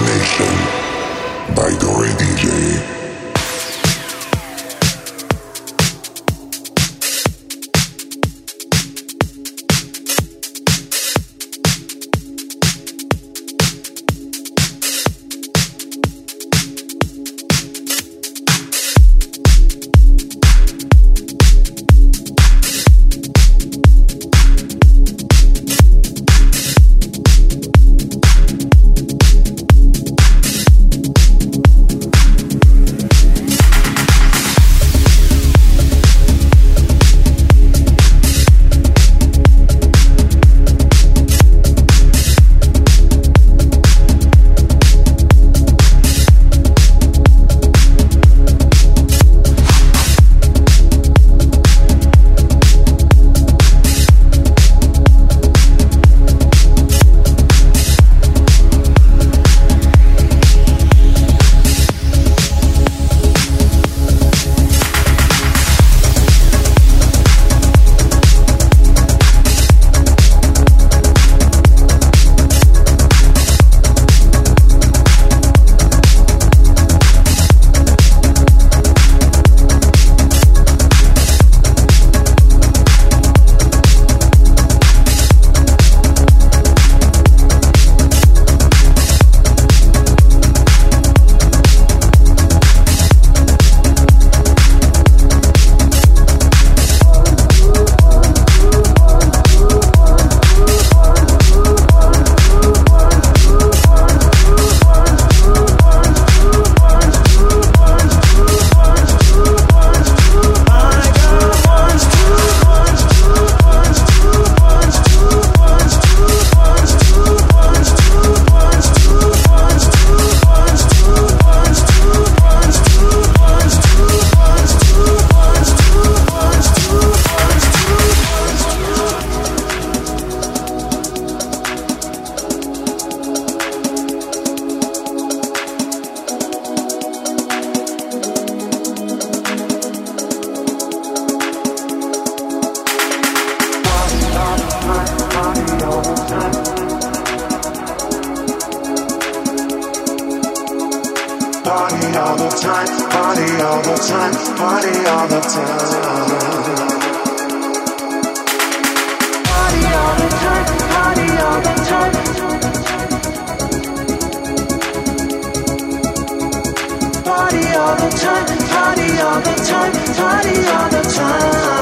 Nation by Dori DJ. time, party all the time, party all the time. Party all the time, party all the time. Party all the time, party all the time, party all the time.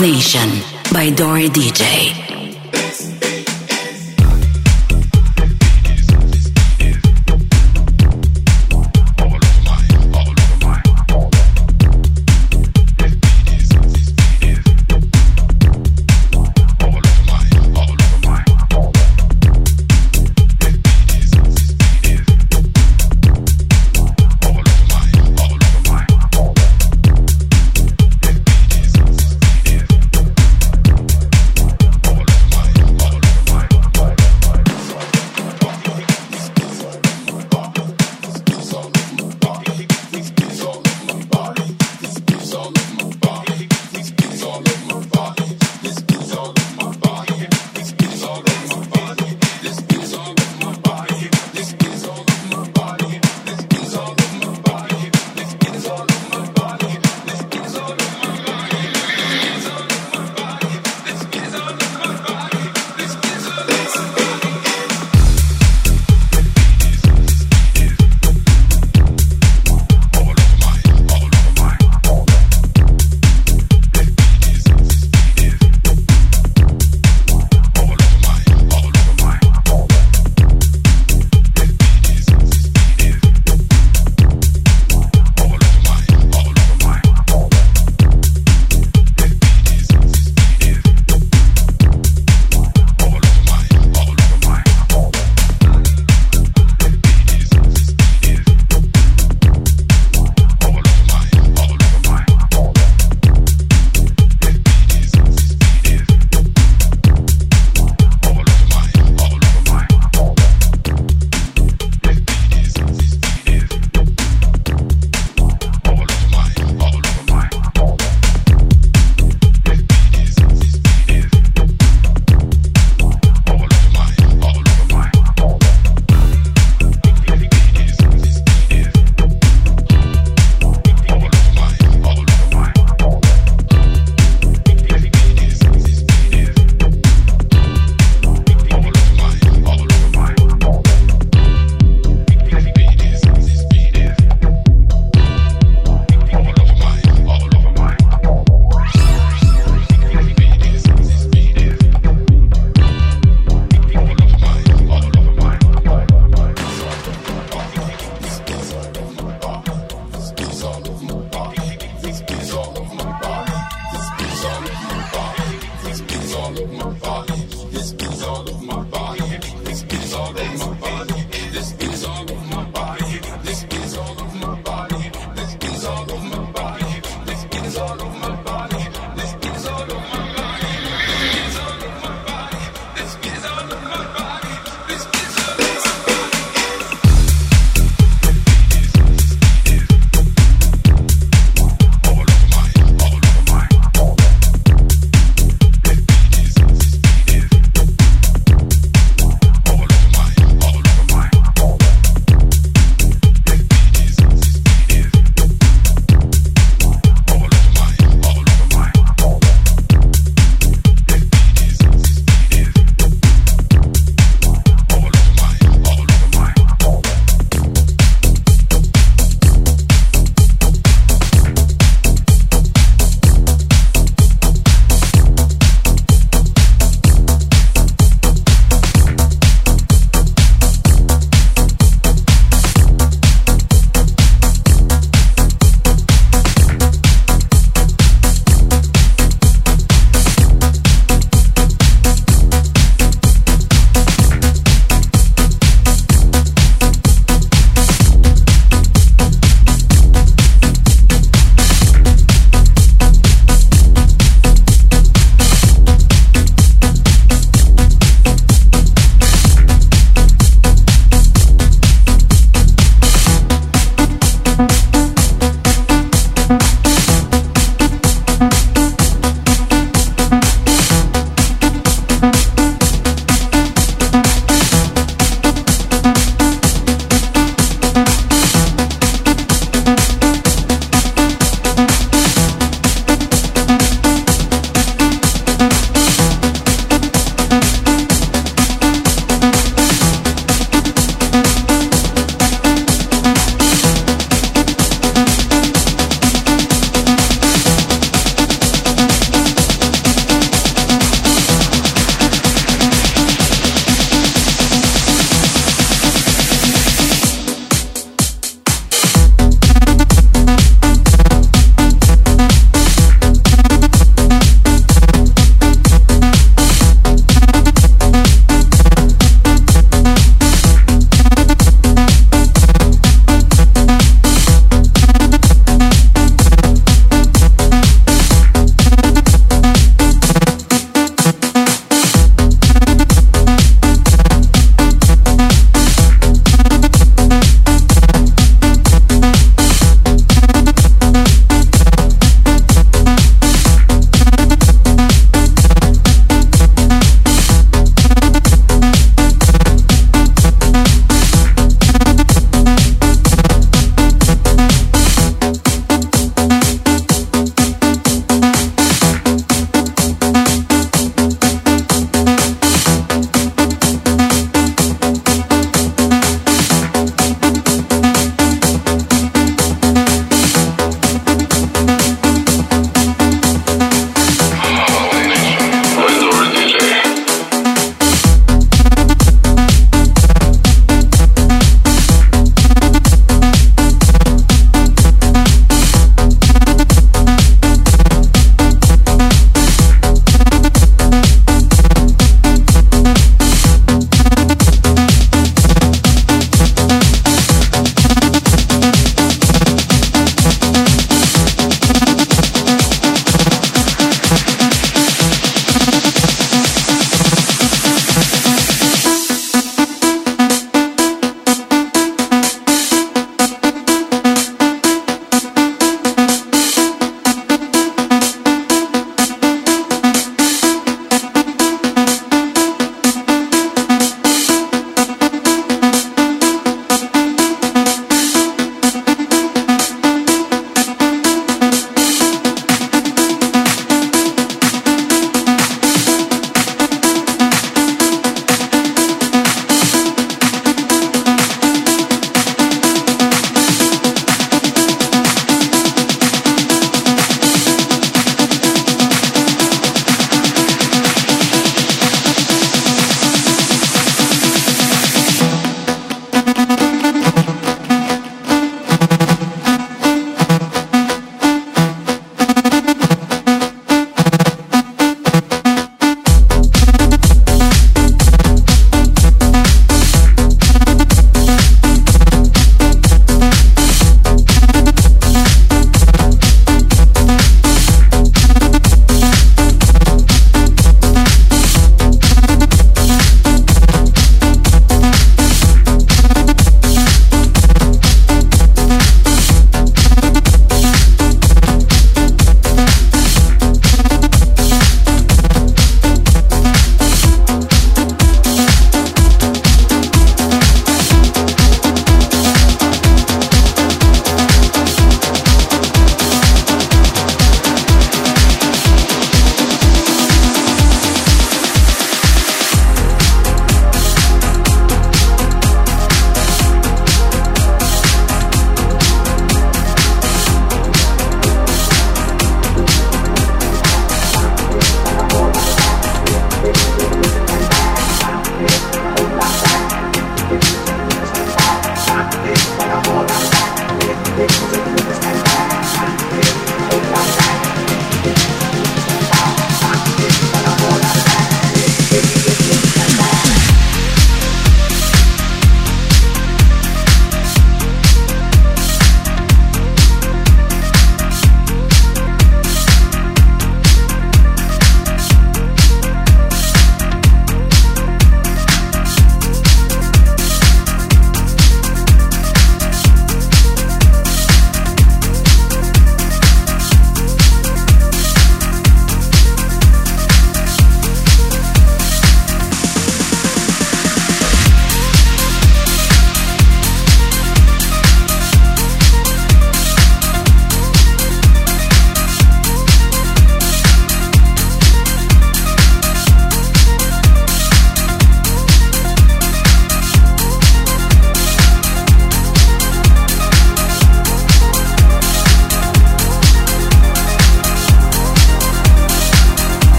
Nation by Dori DJ.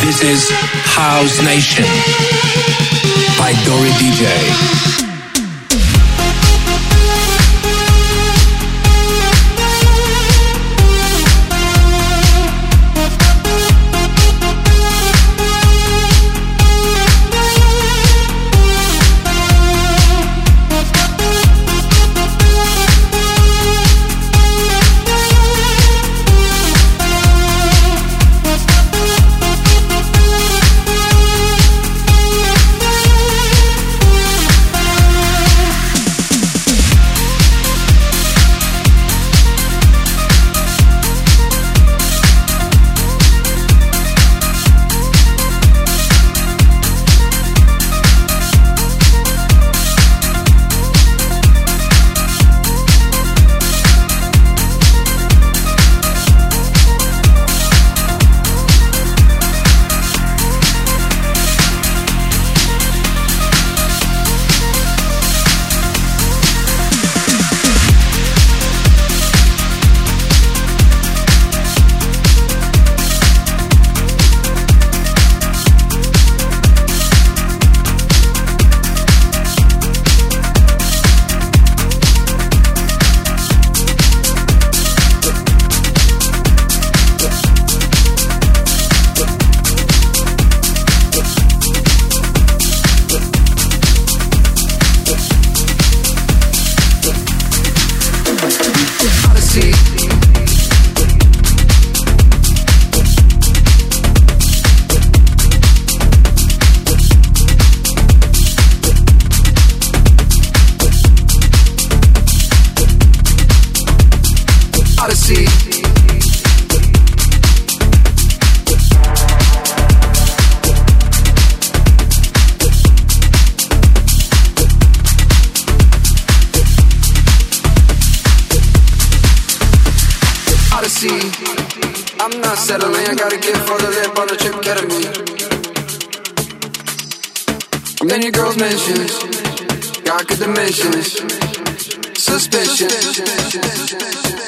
This is House Nation by Dori DJ. see. I'm not settling, I gotta get further lip on a trip ketamine. I'm in your girl's mentions, got good dimensions, suspicious.